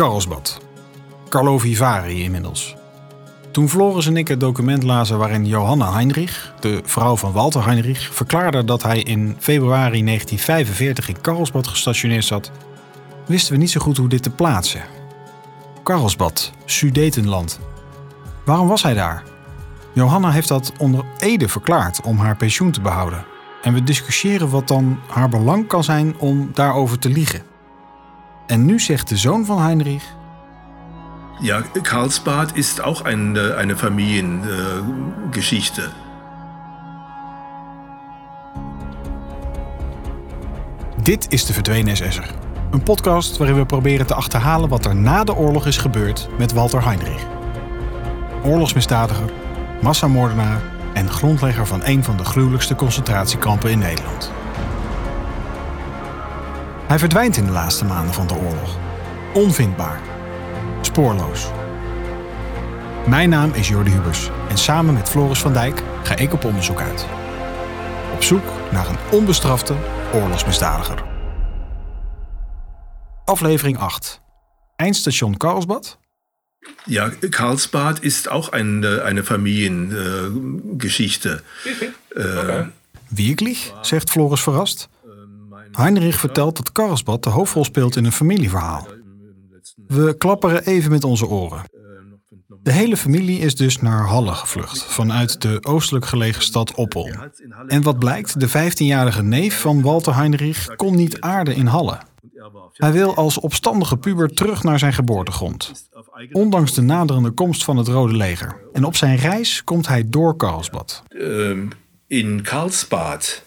Karlsbad. Carlo Vivari inmiddels. Toen Floris en ik het document lazen waarin Johanna Heinrich, de vrouw van Walter Heinrich, verklaarde dat hij in februari 1945 in Karlsbad gestationeerd zat, wisten we niet zo goed hoe dit te plaatsen. Karlsbad, Sudetenland. Waarom was hij daar? Johanna heeft dat onder Ede verklaard om haar pensioen te behouden. En we discussiëren wat dan haar belang kan zijn om daarover te liegen. En nu zegt de zoon van Heinrich: Ja, Karlsbad ist auch eine, eine Familiengeschichte. Dit is de Verdwenen SS'er. Een podcast waarin we proberen te achterhalen wat er na de oorlog is gebeurd met Walter Heinrich. Oorlogsmisdadiger, massamoordenaar en grondlegger van een van de gruwelijkste concentratiekampen in Nederland. Hij verdwijnt in de laatste maanden van de oorlog. Onvindbaar. Spoorloos. Mijn naam is Jordi Hubers en samen met Floris van Dijk ga ik op onderzoek uit. Op zoek naar een onbestrafte oorlogsmisdadiger. Aflevering 8. Eindstation Karlsbad. Ja, Karlsbad ist auch eine, eine Familiengeschichte. Äh, Wirklich? zegt Floris verrast. Heinrich vertelt dat Karlsbad de hoofdrol speelt in een familieverhaal. We klapperen even met onze oren. De hele familie is dus naar Halle gevlucht, vanuit de oostelijk gelegen stad Oppel. En wat blijkt, de 15-jarige neef van Walter Heinrich kon niet aarden in Halle. Hij wil als opstandige puber terug naar zijn geboortegrond. Ondanks de naderende komst van het Rode Leger. En op zijn reis komt hij door Karlsbad. ähm, in Karlsbad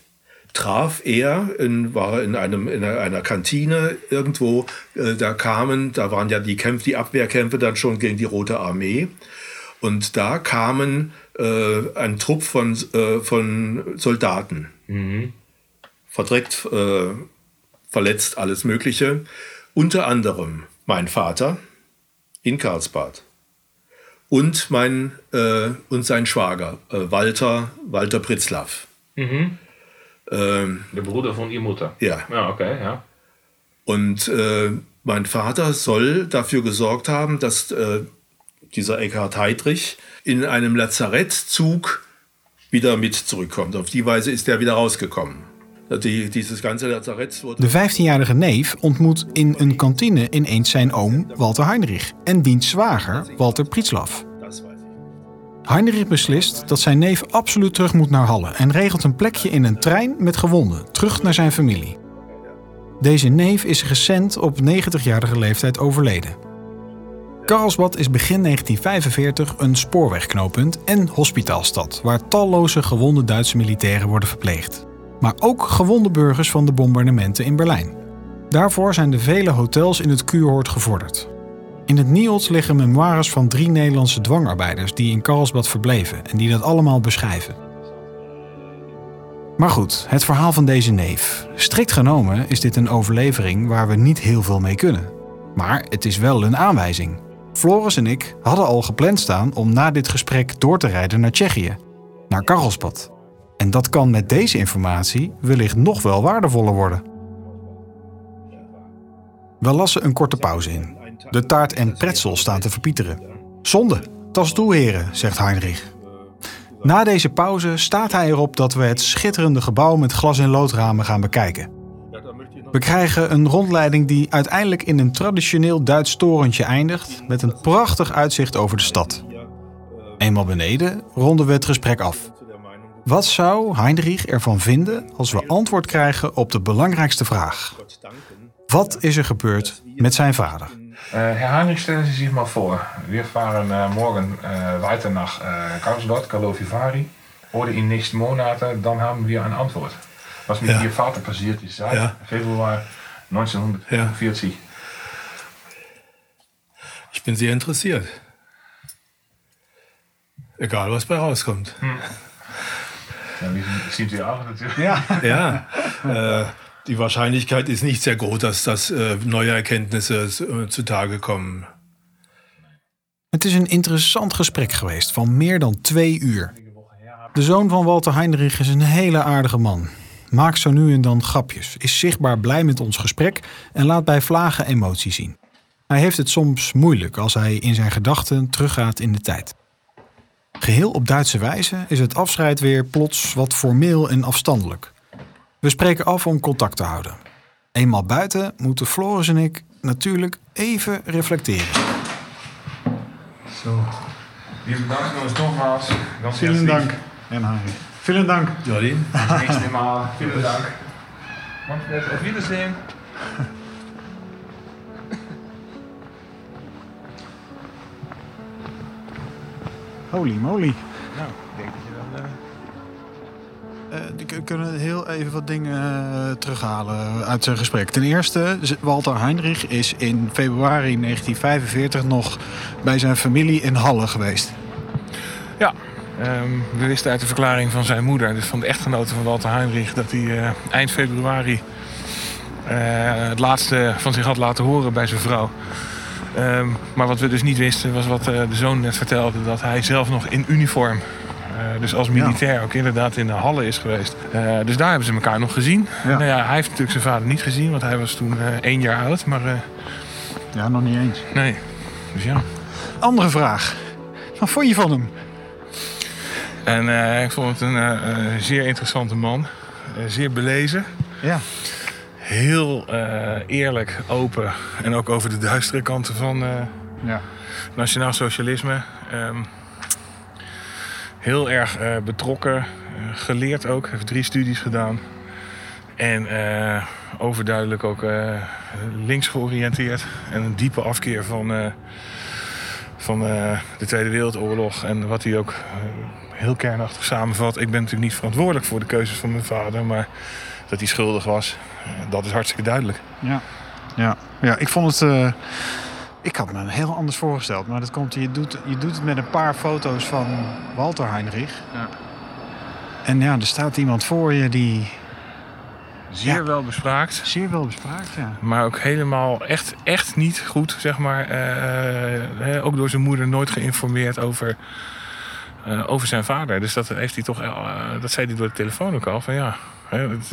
traf er, in, war in, einem, in einer Kantine irgendwo, äh, da kamen, da waren ja die Kämpfe, die Abwehrkämpfe dann schon gegen die Rote Armee. Und da kamen äh, ein Trupp von, äh, von Soldaten. Verdreckt, äh, verletzt, alles Mögliche. Unter anderem mein Vater in Karlsbad. Und, mein, äh, und sein Schwager, äh, Walter, Walter Pritzlaff. Ähm, De broeder van je moeder. ja. Ja, oké, ja. Und äh, mein Vater soll dafür gesorgt haben, dass äh, dieser Eckhard Heydrich in einem Lazarettzug wieder mit zurückkommt. Auf die Weise ist er wieder rausgekommen. Die, dieses ganze Lazarett wurde. De 15-jarige neef ontmoet in een kantine ineens zijn oom Walter Heinrich en diens zwager Walter Pritzlaff. Heinrich beslist dat zijn neef absoluut terug moet naar Halle en regelt een plekje in een trein met gewonden terug naar zijn familie. Deze neef is recent op 90-jarige leeftijd overleden. Karlsbad is begin 1945 een spoorwegknooppunt en hospitaalstad waar talloze gewonde Duitse militairen worden verpleegd. Maar ook gewonde burgers van de bombardementen in Berlijn. Daarvoor zijn de vele hotels in het Kuurhoort gevorderd. In het Niels liggen memoires van drie Nederlandse dwangarbeiders die in Karlsbad verbleven en die dat allemaal beschrijven. Maar goed, het verhaal van deze neef. Strikt genomen is dit een overlevering waar we niet heel veel mee kunnen. Maar het is wel een aanwijzing. Floris en ik hadden al gepland staan om na dit gesprek door te rijden naar Tsjechië, naar Karlsbad. En dat kan met deze informatie wellicht nog wel waardevoller worden. We lassen een korte pauze in. De taart en pretzel staan te verpieteren. Zonde, tas toe heren, zegt Heinrich. Na deze pauze staat hij erop dat we het schitterende gebouw met glas- en loodramen gaan bekijken. We krijgen een rondleiding die uiteindelijk in een traditioneel Duits torentje eindigt met een prachtig uitzicht over de stad. Eenmaal beneden ronden we het gesprek af. Wat zou Heinrich ervan vinden als we antwoord krijgen op de belangrijkste vraag? Wat is er gebeurd met zijn vader? Äh, Herr Heinrich, stellen Sie sich mal vor, wir fahren äh, morgen äh, weiter nach Karlsbad, Karlovy Oder in nächsten Monaten, dann haben wir eine Antwort. Was mit Ja. Ihr Vater passiert ist seit Ja. Februar 1945. Ich bin sehr interessiert. Egal, was bei rauskommt. Ja, wie sind Sie auch natürlich. Ja, äh, die Wahrscheinlichkeit ist nicht sehr groß, dass, dass äh, neue Erkenntnisse äh, zutage kommen. Het is een interessant gesprek geweest van meer dan twee uur. De zoon van Walter Heinrich is een hele aardige man. Maakt zo nu en dan grapjes, is zichtbaar blij met ons gesprek en laat bij vlagen emotie zien. Hij heeft het soms moeilijk als hij in zijn gedachten teruggaat in de tijd. Geheel op Duitse wijze is het afscheid weer plots wat formeel en afstandelijk. We spreken af om contact te houden. Eenmaal buiten moeten Floris en ik natuurlijk even reflecteren. Zo. Lieve dank nog eens nogmaals. Vielen herzlich. Dank. En Harry. Vielen Dank. Jordi? Vielen Dank. Und auf Wiedersehen. Holy moly. Nou, ik denk we kunnen heel even wat dingen eh, terughalen uit zijn gesprek. Ten eerste, Walter Heinrich is in februari 1945 nog bij zijn familie in Halle geweest. Ja, ehm, we wisten uit de verklaring van zijn moeder, dus van de echtgenote van Walter Heinrich, dat hij eh, eind februari eh, het laatste van zich had laten horen bij zijn vrouw. Ehm, maar wat we dus niet wisten was wat eh, de zoon net vertelde, dat hij zelf nog in uniform, eh, dus als militair, ook inderdaad in de Halle is geweest. Eh, dus daar hebben ze elkaar nog gezien. Ja. Nou ja, hij heeft natuurlijk zijn vader niet gezien, want hij was toen eh, één jaar oud. Maar eh, Ja, nog niet eens. nee, dus ja. Andere vraag. Wat vond je van hem? En eh, ik vond het een eh, eh, zeer interessante man. Eh, zeer belezen. Ja. Heel eh, eerlijk, open. En ook over de duistere kanten van eh, ja. nationaal socialisme. Ehm, heel erg eh, betrokken. eh, geleerd ook. Heeft drie studies gedaan. En eh, overduidelijk ook links georiënteerd. En een diepe afkeer van, van de Tweede Wereldoorlog. En wat hij ook heel kernachtig samenvat. Ik ben natuurlijk niet verantwoordelijk voor de keuzes van mijn vader. Maar dat hij schuldig was, dat is hartstikke duidelijk. Ja. Ja. ja, ik vond het... ik had me een heel anders voorgesteld. Maar dat komt, je, doet, je doet het met een paar foto's van Walter Heinrich. Ja. En ja, er staat iemand voor je die Zeer Ja. wel bespraakt. zeer wel bespraakt. Ja. Maar ook helemaal echt, echt niet goed, zeg maar. eh, ook door zijn moeder nooit geïnformeerd over, eh, over zijn vader. Dus dat heeft hij toch, eh, dat zei hij door de telefoon ook al. Van ja, het,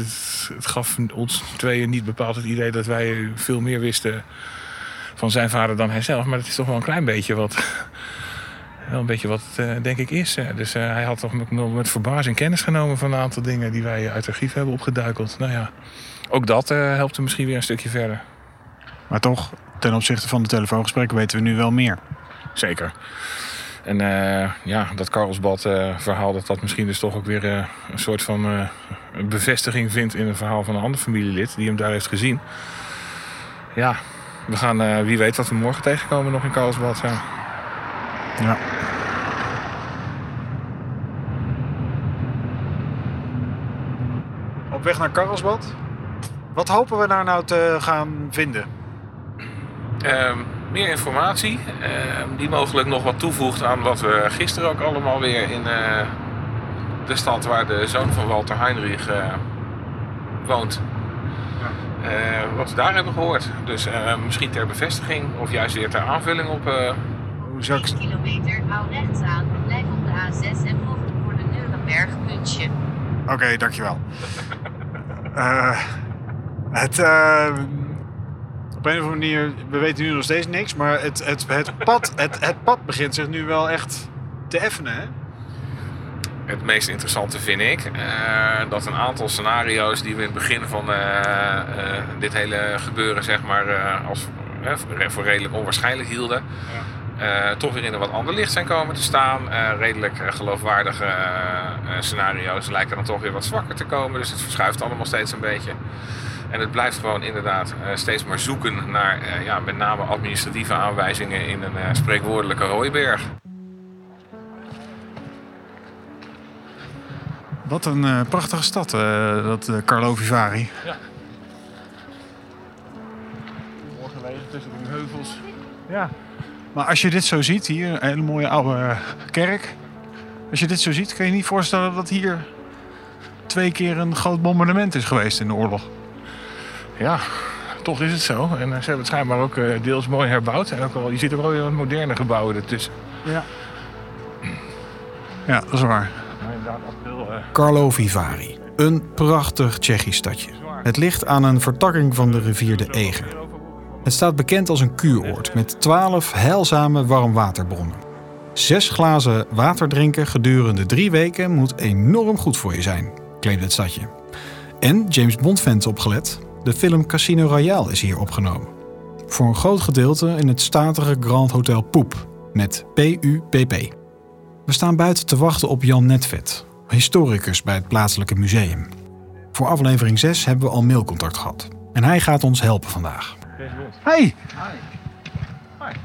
het gaf ons tweeën niet bepaald het idee dat wij veel meer wisten van zijn vader dan hij zelf. Maar dat is toch wel een klein beetje wat, wel een beetje wat het eh, denk ik is. Dus eh, hij had toch met, met verbazing kennis genomen van een aantal dingen die wij uit het archief hebben opgeduikeld. Nou ja, ook dat eh, helpt hem misschien weer een stukje verder. Maar toch, ten opzichte van de telefoongesprekken weten we nu wel meer. Zeker. En ja, dat Karlsbad eh, verhaal, dat dat misschien dus toch ook weer een soort van bevestiging vindt in een verhaal van een ander familielid die hem daar heeft gezien. Ja, we gaan, eh, wie weet wat we morgen tegenkomen nog in Karlsbad. Ja. Ja. Op weg naar Karlsbad. Wat hopen we daar nou te gaan vinden? Ehm, meer informatie, ehm, die mogelijk nog wat toevoegt aan wat we gisteren ook allemaal weer in eh, de stad waar de zoon van Walter Heinrich eh, woont. Eh, wat we daar hebben gehoord. Dus eh, misschien ter bevestiging of juist weer ter aanvulling op. eh, Hoe zou ik... 10 kilometer, hou rechts aan, blijf op de A6 en volg voor de Neurenberg puntje. Oké, dankjewel. Eh, het, eh, op een of andere manier, we weten nu nog steeds niks, maar het, het, het, pad, het, het pad begint zich nu wel echt te effenen. Hè? Het meest interessante vind ik eh, dat een aantal scenario's die we in het begin van eh, eh, dit hele gebeuren zeg maar als voor- redelijk onwaarschijnlijk hielden. toch weer in een wat ander licht zijn komen te staan. Redelijk geloofwaardige scenario's lijken dan toch weer wat zwakker te komen. Dus het verschuift allemaal steeds een beetje. En het blijft gewoon inderdaad steeds maar zoeken naar ja, met name administratieve aanwijzingen in een spreekwoordelijke hooiberg. Wat een eh, prachtige stad, eh, dat uh, Carlo Vivari. Morgen wegen tussen de heuvels. Ja. Maar als je dit zo ziet, hier, een hele mooie oude eh, kerk. Als je dit zo ziet, kan je niet voorstellen dat hier twee keer een groot bombardement is geweest in de oorlog. Ja, toch is het zo. En eh, ze hebben het schijnbaar ook eh, deels mooi herbouwd. En ook al, je ziet ook wel weer wat moderne gebouwen ertussen. Ja. Ja, dat is waar. Maar inderdaad, eh, Carlo Vivari. Een prachtig Tsjechisch stadje. Het ligt aan een vertakking van de rivier de Eger. Het staat bekend als een kuuroord met 12 heilzame warmwaterbronnen. Zes glazen water drinken gedurende drie weken moet enorm goed voor je zijn, claimt het stadje. En James Bond fans opgelet, de film Casino Royale is hier opgenomen. Voor een groot gedeelte in het statige Grand Hotel Poep met PUPP. We staan buiten te wachten op Jan Netvet, historicus bij het plaatselijke museum. Voor aflevering 6 hebben we al mailcontact gehad. En hij gaat ons helpen vandaag. Hey!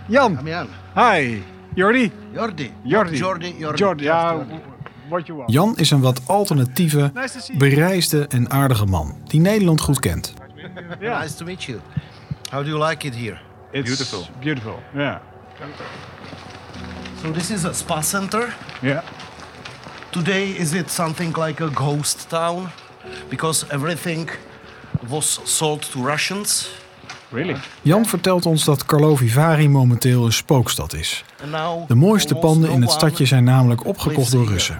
Jan! Jan. Hi! Jordi? Jordi. Jordi. Jordi. Jordi. Jordi, ja, Jordi. what you want. Jan is een wat alternatieve, bereisde en aardige man die Nederland goed kent. Yeah. Nice to meet you. How do you like it here? It's Beautiful. Beautiful, yeah. So this is a spa center. Yeah. Today is it something like a ghost town? Because everything was sold to Russians. Really? Jan vertelt ons dat Karlovy Vary momenteel een spookstad is. De mooiste panden in het stadje zijn namelijk opgekocht door Russen.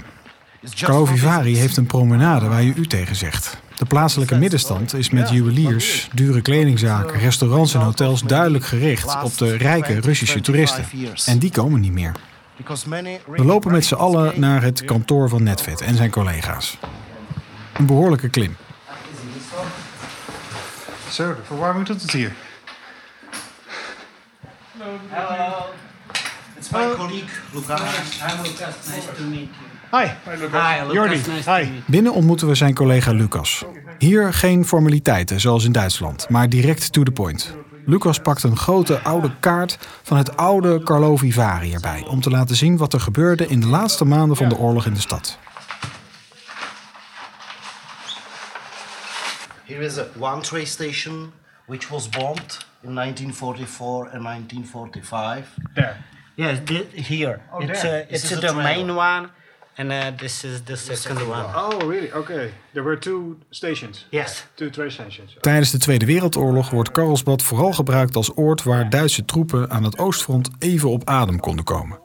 business. heeft een promenade waar je u tegen zegt. De plaatselijke middenstand is met juweliers, dure kledingzaken, restaurants en hotels duidelijk gericht op de rijke Russische toeristen. En die komen niet meer. We lopen met z'n allen naar het kantoor van Netvet en zijn collega's. Een behoorlijke klim. Zo, de verwarming doet het hier. It's my colleague Lucas. I'm Lucas. Nice to meet you. Hi! Hi, Lucas. Jordi, hi. Binnen ontmoeten we zijn collega Lucas. Hier geen formaliteiten zoals in Duitsland, maar direct to the point. Lucas pakt een grote oude kaart van het oude Karlovy Vary erbij om te laten zien wat er gebeurde in de laatste maanden van de oorlog in de stad. Here is a one train station which was bombed in 1944 and 1945. There. Yes, thi- here. it's there. uh, it's This is the a main one, and uh, this is the second one. Oh, really? Okay. There were two stations. Yes. Two train stations. Tijdens de Tweede Wereldoorlog wordt Karlsbad vooral gebruikt als oord waar Duitse troepen aan het oostfront even op adem konden komen.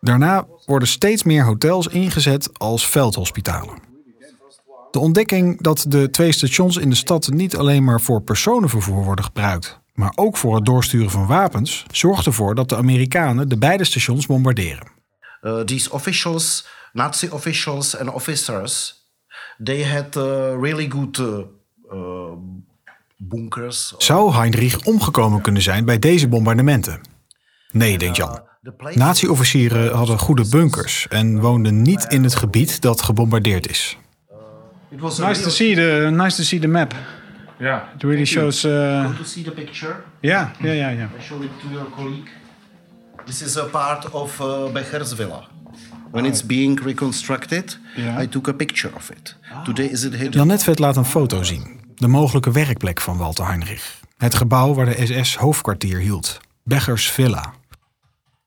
Daarna worden steeds meer hotels ingezet als veldhospitalen. De ontdekking dat de twee stations in de stad niet alleen maar voor personenvervoer worden gebruikt, maar ook voor het doorsturen van wapens, zorgt ervoor dat de Amerikanen de beide stations bombarderen. Uh, these officials, Nazi officials and officers, they had uh, really good uh, uh, bunkers. Zou Heinrich omgekomen kunnen zijn bij deze bombardementen? Nee, denkt Jan. Nazi-officieren hadden goede bunkers en woonden niet in het gebied dat gebombardeerd is. it was Nice to see the nice to see the map. Ja. It really shows. Uh, Go to see the picture. yeah, yeah, yeah, yeah. I show it to your colleague. This is a part of uh, Becher's villa. When it's being reconstructed, Yeah. I took a picture of it. Today is it hidden. Jan Netvet laat een foto zien. De mogelijke werkplek van Walter Heinrich. Het gebouw waar de SS hoofdkwartier hield. Bechers Villa.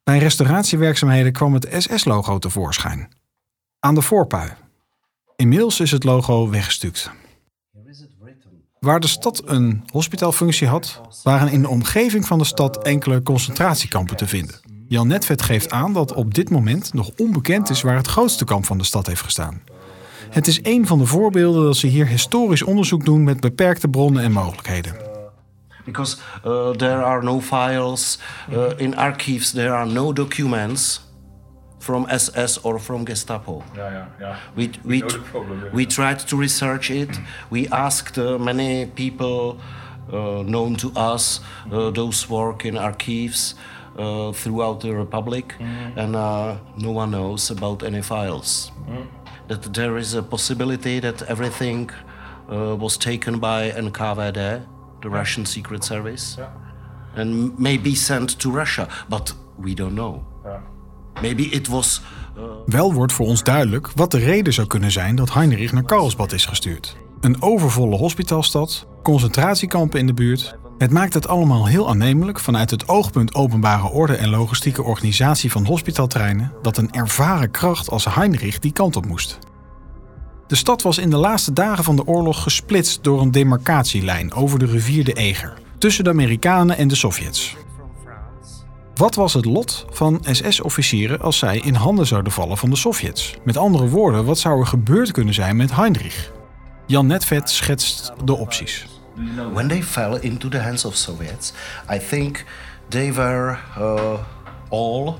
Bij restauratiewerkzaamheden kwam het SS-logo tevoorschijn. Aan de voorpui. Inmiddels is het logo weggestuukt. Waar de stad een hospitaalfunctie had, waren in de omgeving van de stad enkele concentratiekampen te vinden. Jan Netvet geeft aan dat op dit moment nog onbekend is waar het grootste kamp van de stad heeft gestaan. Het is een van de voorbeelden dat ze hier historisch onderzoek doen met beperkte bronnen en mogelijkheden. because uh, there are no files uh, in archives there are no documents from ss or from gestapo Ja, ja, ja. we, we, the problem, yeah. we tried to research it we asked uh, many people uh, known to us uh, those work in archives uh, throughout the republic and uh, no one knows about any files that there is a possibility that everything uh, was taken by NKVD, the Russian Secret Service, and maybe sent to Russia, but we don't know. Maybe it was. Wel wordt voor ons duidelijk wat de reden zou kunnen zijn dat Heinrich naar Karlsbad is gestuurd. Een overvolle hospitaalstad, concentratiekampen in de buurt. Het maakt het allemaal heel aannemelijk vanuit het oogpunt openbare orde en logistieke organisatie van hospitaaltreinen dat een ervaren kracht als Heinrich die kant op moest. De stad was in de laatste dagen van de oorlog gesplitst door een demarcatielijn over de rivier de Eger tussen de Amerikanen en de Sovjets. Wat was het lot van SS-officieren als zij in handen zouden vallen van de Sovjets? Met andere woorden, wat zou er gebeurd kunnen zijn met Heinrich? Jan Netvet schetst de opties. When they fell into the hands of Soviets, I think they were uh, all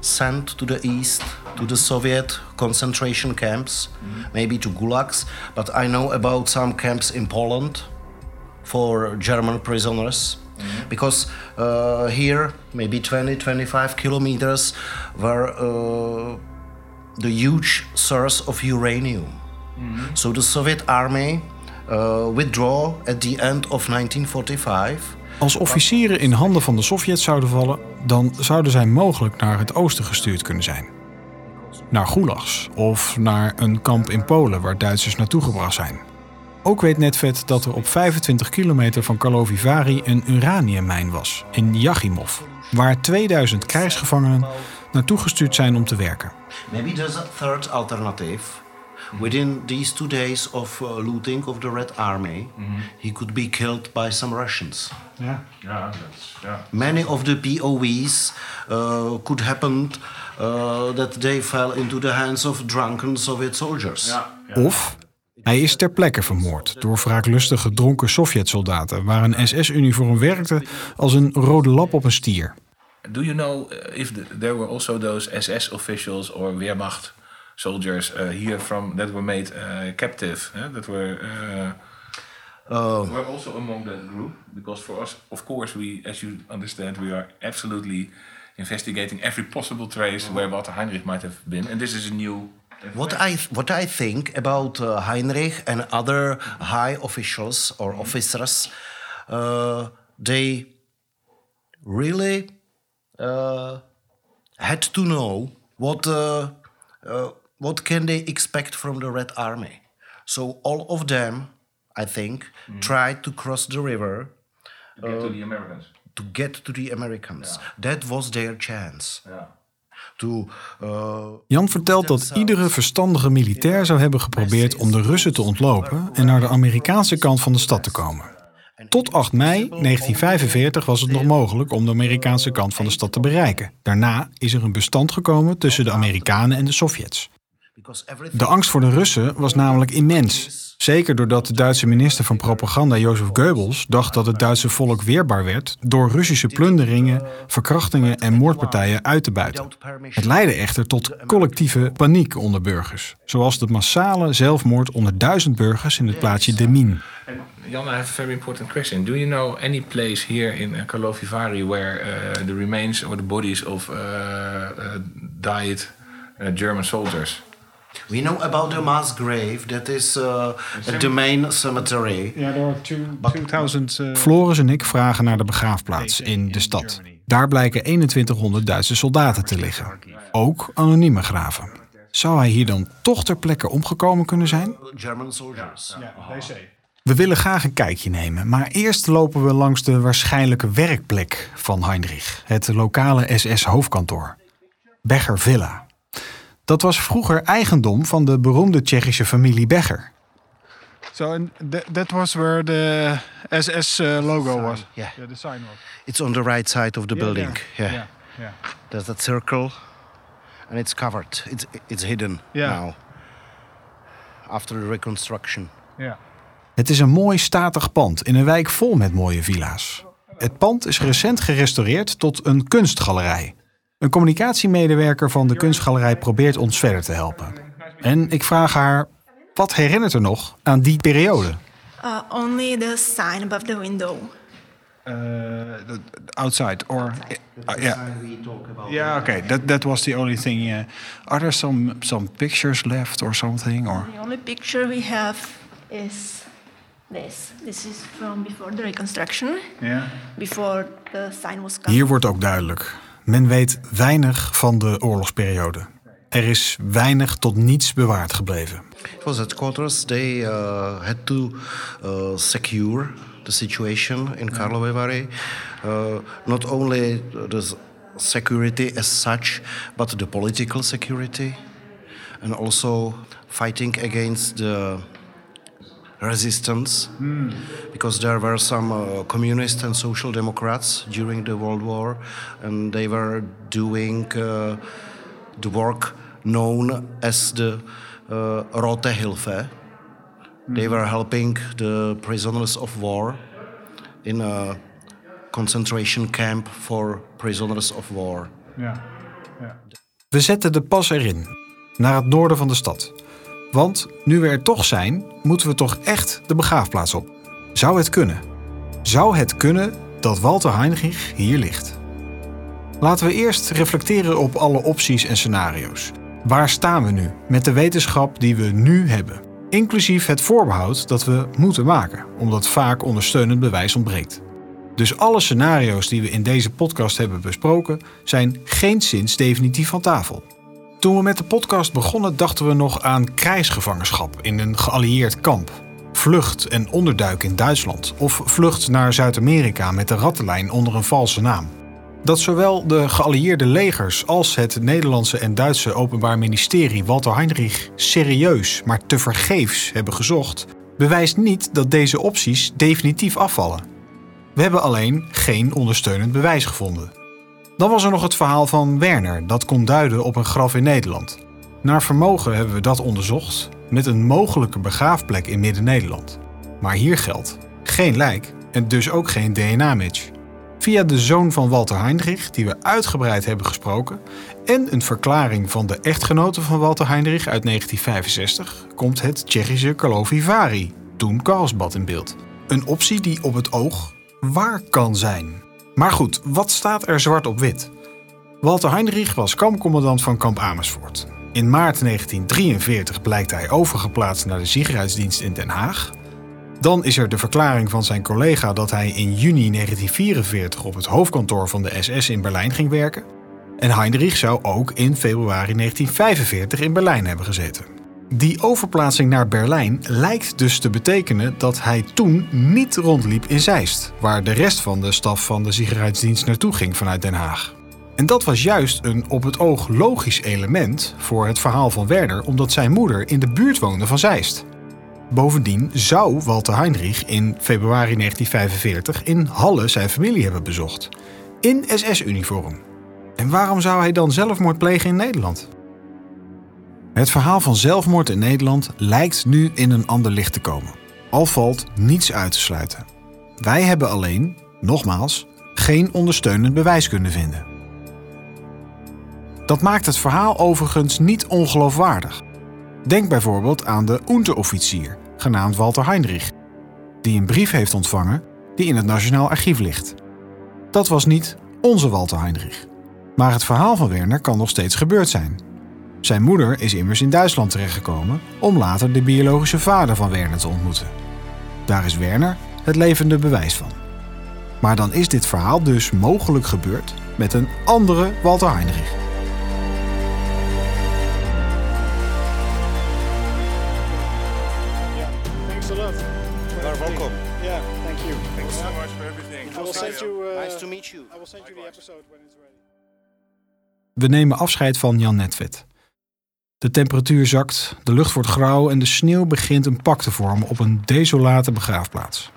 sent to the east to the Soviet concentration camps, maybe to gulags. But I know about some camps in Poland for German prisoners. Because uh, here, maybe 20 25 kilometers, were uh, the huge source of uranium. So the Soviet army withdraw at the end of 1945. Als officieren in handen van de Sovjets zouden vallen, dan zouden zij mogelijk naar het oosten gestuurd kunnen zijn. Naar gulags of naar een kamp in Polen waar Duitsers naartoe gebracht zijn. Ook weet Netvet dat er op 25 kilometer van Karlovy Vary een uraniummijn was, in Yachimov, waar 2000 krijgsgevangenen naartoe gestuurd zijn om te werken. Maybe there's a third alternative. Within these two days of uh, looting of the Red Army, he could be killed by some Russians. Ja. Ja, dat is, ja. Many of the POWs uh, could happen uh, that they fell into the hands of drunken Soviet soldiers. Of hij is ter plekke vermoord door wraaklustige dronken Sovjet-soldaten, waar een SS-uniform werkte als een rode lap op een stier. Do you know if the, there were also those SS officials or Wehrmacht soldiers uh, here from that were made uh, captive? eh, that were uh, Uh, were also among that group? Because for us, of course, we, as you understand, we are absolutely investigating every possible trace where Walter Heinrich might have been, and this is a new. What I what I think about uh, Heinrich and other high officials or officers, uh, they really uh, had to know what what can they expect from the Red Army. So all of them, I think, tried to cross the river To get to the Americans. to get to the Americans. That was their chance Yeah. to. Uh, Jan vertelt dat iedere verstandige militair zou hebben geprobeerd om de Russen te ontlopen en naar de Amerikaanse kant van de stad te komen. Tot 8 mei 1945 was het nog mogelijk om de Amerikaanse kant van de stad te bereiken. Daarna is er een bestand gekomen tussen de Amerikanen en de Sovjets. De angst voor de Russen was namelijk immens. Zeker doordat de Duitse minister van Propaganda Jozef Goebbels dacht dat het Duitse volk weerbaar werd door Russische plunderingen, verkrachtingen en moordpartijen uit te buiten. Het leidde echter tot collectieve paniek onder burgers, zoals de massale zelfmoord onder duizend burgers in het plaatsje Demmin. And Jan, I have a very important question. Do you know any place here in uh, Karlovy Vary where uh, the remains or the bodies of uh, uh, died uh, German soldiers? We know about the mass grave that is uh, the main cemetery. Ja, there are two, 2000... uh, Floris en ik vragen naar de begraafplaats in de stad. Daar blijken 2100 Duitse soldaten te liggen. Ook anonieme graven. Zou hij hier dan toch ter plekke omgekomen kunnen zijn? German soldiers. We willen graag een kijkje nemen, maar eerst lopen we langs de waarschijnlijke werkplek van Heinrich, het lokale SS-hoofdkantoor. Becher Villa. Dat was vroeger eigendom van de beroemde Tsjechische familie Becher. So th- that was where the SS uh, logo was. yeah. the sign was. It's on the right side of the Yeah, building. Yeah. yeah, yeah. There's that circle, and it's covered. It's it's hidden Yeah. now. After the reconstruction. yeah. Het is een mooi statig pand in een wijk vol met mooie villa's. Het pand is recent gerestaureerd tot een kunstgalerij. Een communicatiemedewerker van de kunstgalerij probeert ons verder te helpen. En ik vraag haar, wat herinnert er nog aan die periode? Uh, only the sign above the window. Uh, outside or uh, yeah. Yeah, okay. That that was the only thing. Yeah. Are there some some pictures left or something or? The only picture we have is this. This is from before the reconstruction, Yeah. before the sign was cut. Hier wordt ook duidelijk. Men weet weinig van de oorlogsperiode. Er is weinig tot niets bewaard gebleven. It was headquarters. They uh, had to uh, secure the situation in Karlovy Vary. Uh, not only the security as such, but the political security, and also fighting against the resistance, because there were some uh, communist and social democrats during the World War, and they were doing uh, the work known as the uh, Rote Hilfe, They were helping the prisoners of war in a concentration camp for prisoners of war. Ja. We zetten de pas erin, naar het noorden van de stad. Want nu we er toch zijn, moeten we toch echt de begraafplaats op. Zou het kunnen? Zou het kunnen dat Walter Heinrich hier ligt? Laten we eerst reflecteren op alle opties en scenario's. Waar staan we nu met de wetenschap die we nu hebben? Inclusief het voorbehoud dat we moeten maken, omdat vaak ondersteunend bewijs ontbreekt. Dus alle scenario's die we in deze podcast hebben besproken, zijn geenszins definitief van tafel. Toen we met de podcast begonnen, dachten we nog aan krijgsgevangenschap in een geallieerd kamp. Vlucht en onderduik in Duitsland of vlucht naar Zuid-Amerika met de rattenlijn onder een valse naam. Dat zowel de geallieerde legers als het Nederlandse en Duitse Openbaar Ministerie Walter Heinrich serieus, maar tevergeefs hebben gezocht, bewijst niet dat deze opties definitief afvallen. We hebben alleen geen ondersteunend bewijs gevonden. Dan was er nog het verhaal van Werner, dat kon duiden op een graf in Nederland. Naar vermogen hebben we dat onderzocht met een mogelijke begraafplek in Midden-Nederland. Maar hier geldt geen lijk en dus ook geen DNA-match. Via de zoon van Walter Heinrich, die we uitgebreid hebben gesproken, en een verklaring van de echtgenote van Walter Heinrich uit 1965, komt het Tsjechische Karlovy toen Karlsbad in beeld. Een optie die op het oog waar kan zijn. Maar goed, wat staat er zwart op wit? Walter Heinrich was kampcommandant van kamp Amersfoort. In maart 1943 blijkt hij overgeplaatst naar de Sicherheidsdienst in Den Haag. Dan is er de verklaring van zijn collega dat hij in juni 1944 op het hoofdkantoor van de SS in Berlijn ging werken. En Heinrich zou ook in februari 1945 in Berlijn hebben gezeten. Die overplaatsing naar Berlijn lijkt dus te betekenen dat hij toen niet rondliep in Zeist, waar de rest van de staf van de Sicherheidsdienst naartoe ging vanuit Den Haag. En dat was juist een op het oog logisch element voor het verhaal van Werder, omdat zijn moeder in de buurt woonde van Zeist. Bovendien zou Walter Heinrich in februari 1945 in Halle zijn familie hebben bezocht. In SS-uniform. En waarom zou hij dan zelfmoord plegen in Nederland? Het verhaal van zelfmoord in Nederland lijkt nu in een ander licht te komen. Al valt niets uit te sluiten. Wij hebben alleen, nogmaals, geen ondersteunend bewijs kunnen vinden. Dat maakt het verhaal overigens niet ongeloofwaardig. Denk bijvoorbeeld aan de Unteroffizier, genaamd Walter Heinrich, die een brief heeft ontvangen die in het Nationaal Archief ligt. Dat was niet onze Walter Heinrich. Maar het verhaal van Werner kan nog steeds gebeurd zijn. Zijn moeder is immers in Duitsland terechtgekomen om later de biologische vader van Werner te ontmoeten. Daar is Werner het levende bewijs van. Maar dan is dit verhaal dus mogelijk gebeurd met een andere Walter Heinrich. Thanks a lot. You are welcome. Yeah, thank you. Thanks so much for everything. I will send you. Nice to meet you. I will send you the episode when it's ready. We nemen afscheid van Jan Netvet. De temperatuur zakt, de lucht wordt grauw en de sneeuw begint een pak te vormen op een desolate begraafplaats.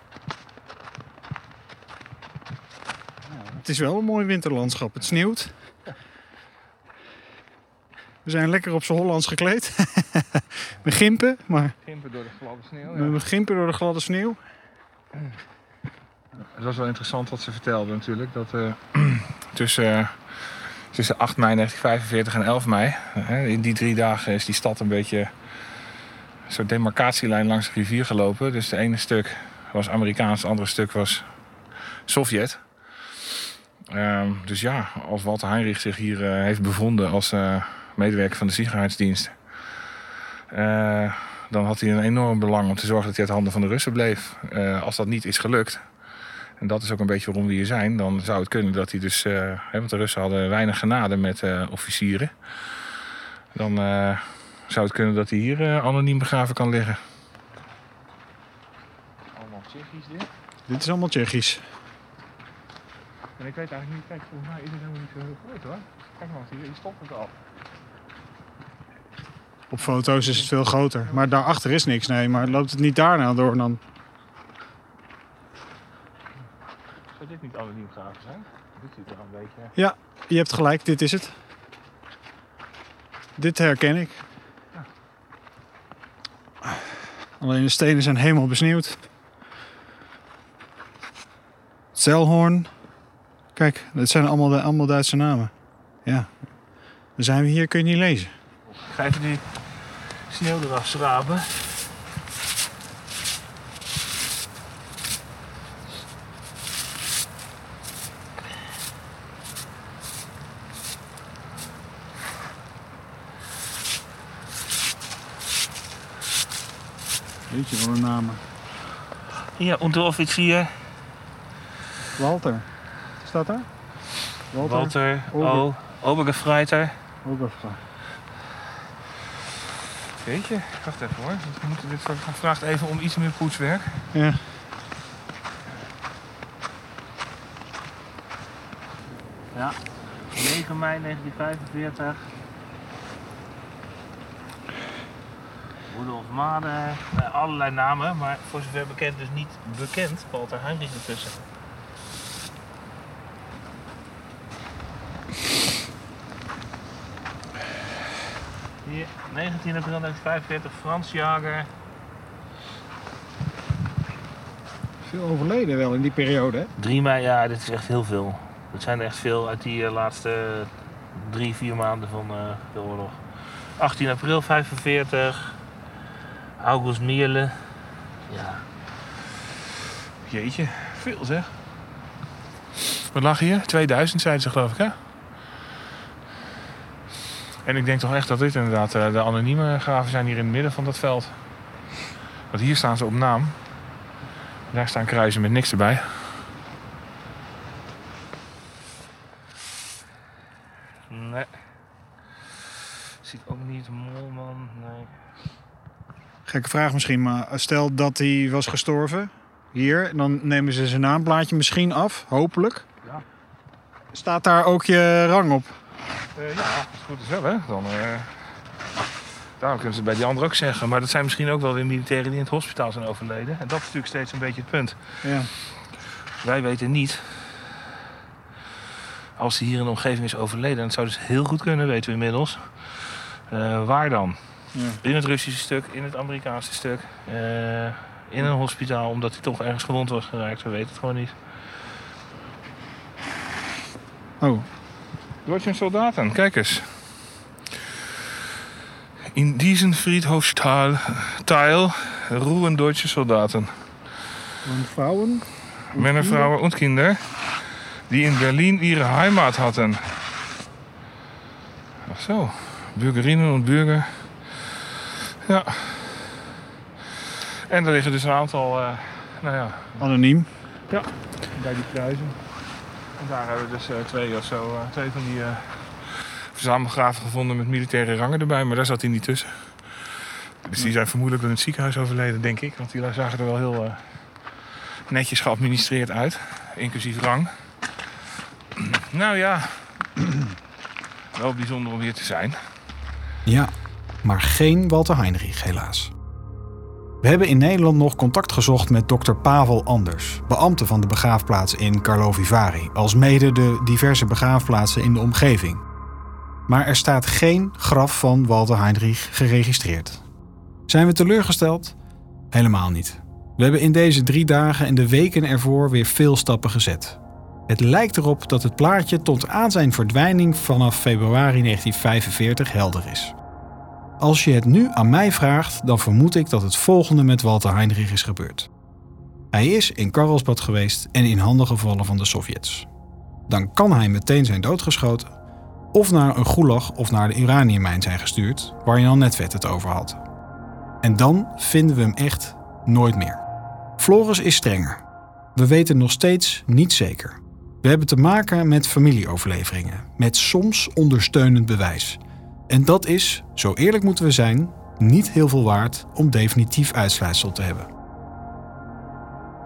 Het is wel een mooi winterlandschap. Het sneeuwt. We zijn lekker op z'n Hollands gekleed. Met gimpen, maar Gimpen door de gladde sneeuw. met met gimpen door de gladde sneeuw. Het was wel interessant wat ze vertelde natuurlijk. Dat eh, tussen, eh, tussen 8 mei 1945 en 11 mei, in die drie dagen is die stad een beetje een soort demarcatielijn langs de rivier gelopen. Dus het ene stuk was Amerikaans, het andere stuk was Sovjet. Ehm, dus ja, als Walter Heinrich zich hier eh, heeft bevonden als eh, medewerker van de Sicherheidsdienst, eh, dan had hij een enorm belang om te zorgen dat hij uit handen van de Russen bleef. Als dat niet is gelukt, en dat is ook een beetje waarom we hier zijn, dan zou het kunnen dat hij dus, eh, hè, want de Russen hadden weinig genade met eh, officieren, dan eh, zou het kunnen dat hij hier eh, anoniem begraven kan liggen. Allemaal Tsjechisch dit. Dit is allemaal Tsjechisch. En ik weet eigenlijk niet, kijk, volgens mij is het helemaal niet zo heel groot hoor. Kijk maar, hier, hier stopt het al. Op foto's is het veel groter. Maar daarachter is niks, nee. Maar loopt het niet daarna door dan? Zou dit niet anoniem begraven zijn? Dit ziet er een beetje... Ja, je hebt gelijk. Dit is het. Dit herken ik. Alleen de stenen zijn helemaal besneeuwd. Zelhoorn. Kijk, dat zijn allemaal, de- allemaal Duitse namen. Ja. Dan zijn we hier, kun je niet lezen. Ik ga even die sneeuw eraf schrapen. Weet je de namen? Hier, Unteroffizier, Walter. Staat daar? Walter. Walter, Ober. O, Obergefreiter. Oberfra. Weet je, wacht even hoor. We moeten dit vraagt even om iets meer poetswerk. Ja. Ja, 9 mei 1945. Rudolf Mader, eh, allerlei namen, maar voor zover bekend dus niet bekend. Walter Heinrich ertussen. Hier, 19 april 1945, Frans Jager. Veel overleden wel in die periode, hè? 3 mei, ja, dit is echt heel veel. Het zijn er echt veel uit die eh, laatste drie, vier maanden van eh, de oorlog. 18 april 45. August Mierle. Ja. Jeetje, veel zeg. Wat lag hier? 2000 zeiden ze geloof ik, hè? En ik denk toch echt dat dit inderdaad eh, de anonieme graven zijn hier in het midden van dat veld. Want hier staan ze op naam. Daar staan kruisen met niks erbij. Nee. Ziet ook niet Molman, nee. Gekke vraag misschien, maar stel dat hij was gestorven hier, dan nemen ze zijn naamplaatje misschien af, hopelijk. Ja. Staat daar ook je rang op? Eh, ja, als het goed is wel, hè. Dan, eh, daarom kunnen ze het bij die anderen ook zeggen. Maar dat zijn misschien ook wel weer militairen die in het hospitaal zijn overleden. En dat is natuurlijk steeds een beetje het punt. Ja. Wij weten niet, als hij hier in de omgeving is overleden... en het zou dus heel goed kunnen, weten we inmiddels... eh, waar dan? In het Russische stuk, in het Amerikaanse stuk... eh, in een hospitaal, omdat hij toch ergens gewond was geraakt. We weten het gewoon niet. Oh, Deutsche Soldaten, kijk eens. In diesem Friedhofsteil Teil ruhen deutsche Soldaten. en vrouwen? Männer, Frauen und Kinder, die in Berlin ihre Heimat hatten. Ach zo, Bürgerinnen und Bürger. Ja. En er liggen dus een aantal, eh, nou ja, Anoniem. bij die kruisen. En daar hebben we dus eh, twee of zo, eh, twee van die verzamelgraven gevonden met militaire rangen erbij, maar daar zat hij niet tussen. Dus die zijn vermoedelijk in het ziekenhuis overleden, denk ik. Want die zagen er wel heel netjes geadministreerd uit, inclusief rang. Nou ja, wel bijzonder om hier te zijn. Ja, maar geen Walter Heinrich helaas. We hebben in Nederland nog contact gezocht met dokter Pavel Anders, beambte van de begraafplaats in Karlovy Vary, als mede de diverse begraafplaatsen in de omgeving. Maar er staat geen graf van Walter Heinrich geregistreerd. Zijn we teleurgesteld? Helemaal niet. We hebben in deze drie dagen en de weken ervoor weer veel stappen gezet. Het lijkt erop dat het plaatje tot aan zijn verdwijning vanaf februari 1945 helder is. Als je het nu aan mij vraagt, dan vermoed ik dat het volgende met Walter Heinrich is gebeurd. Hij is in Karlsbad geweest en in handen gevallen van de Sovjets. Dan kan hij meteen zijn doodgeschoten, of naar een gulag of naar de uraniummijn zijn gestuurd, waar Jan Netvet het over had. En dan vinden we hem echt nooit meer. Floris is strenger. We weten nog steeds niet zeker. We hebben te maken met familieoverleveringen, met soms ondersteunend bewijs. En dat is, zo eerlijk moeten we zijn, niet heel veel waard om definitief uitsluitsel te hebben.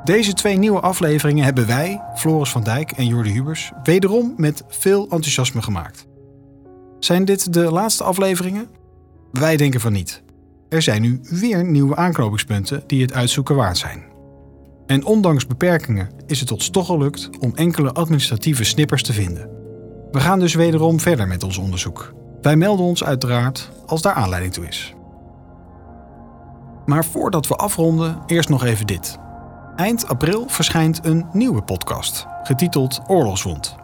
Deze twee nieuwe afleveringen hebben wij, Floris van Dijk en Jordi Hubers, wederom met veel enthousiasme gemaakt. Zijn dit de laatste afleveringen? Wij denken van niet. Er zijn nu weer nieuwe aanknopingspunten die het uitzoeken waard zijn. En ondanks beperkingen is het ons toch gelukt om enkele administratieve snippers te vinden. We gaan dus wederom verder met ons onderzoek. Wij melden ons uiteraard als daar aanleiding toe is. Maar voordat we afronden, eerst nog even dit. Eind april verschijnt een nieuwe podcast, getiteld Oorlogswond.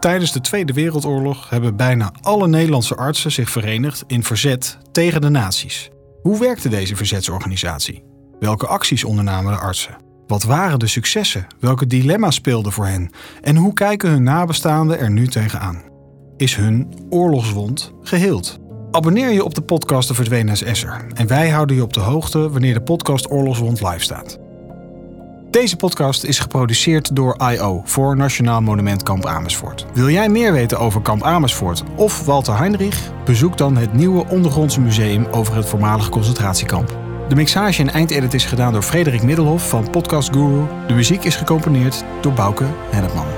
Tijdens de Tweede Wereldoorlog hebben bijna alle Nederlandse artsen zich verenigd in verzet tegen de nazi's. Hoe werkte deze verzetsorganisatie? Welke acties ondernamen de artsen? Wat waren de successen? Welke dilemma's speelden voor hen? En hoe kijken hun nabestaanden er nu tegenaan? Is hun oorlogswond geheeld? Abonneer je op de podcast De Verdwenen SS'er en wij houden je op de hoogte wanneer de podcast Oorlogswond live staat. Deze podcast is geproduceerd door I.O. voor Nationaal Monument Kamp Amersfoort. Wil jij meer weten over Kamp Amersfoort of Walter Heinrich? Bezoek dan het nieuwe ondergrondse museum over het voormalige concentratiekamp. De mixage en eindedit is gedaan door Frederik Middelhof van Podcast Guru. De muziek is gecomponeerd door Bouke Hennepman.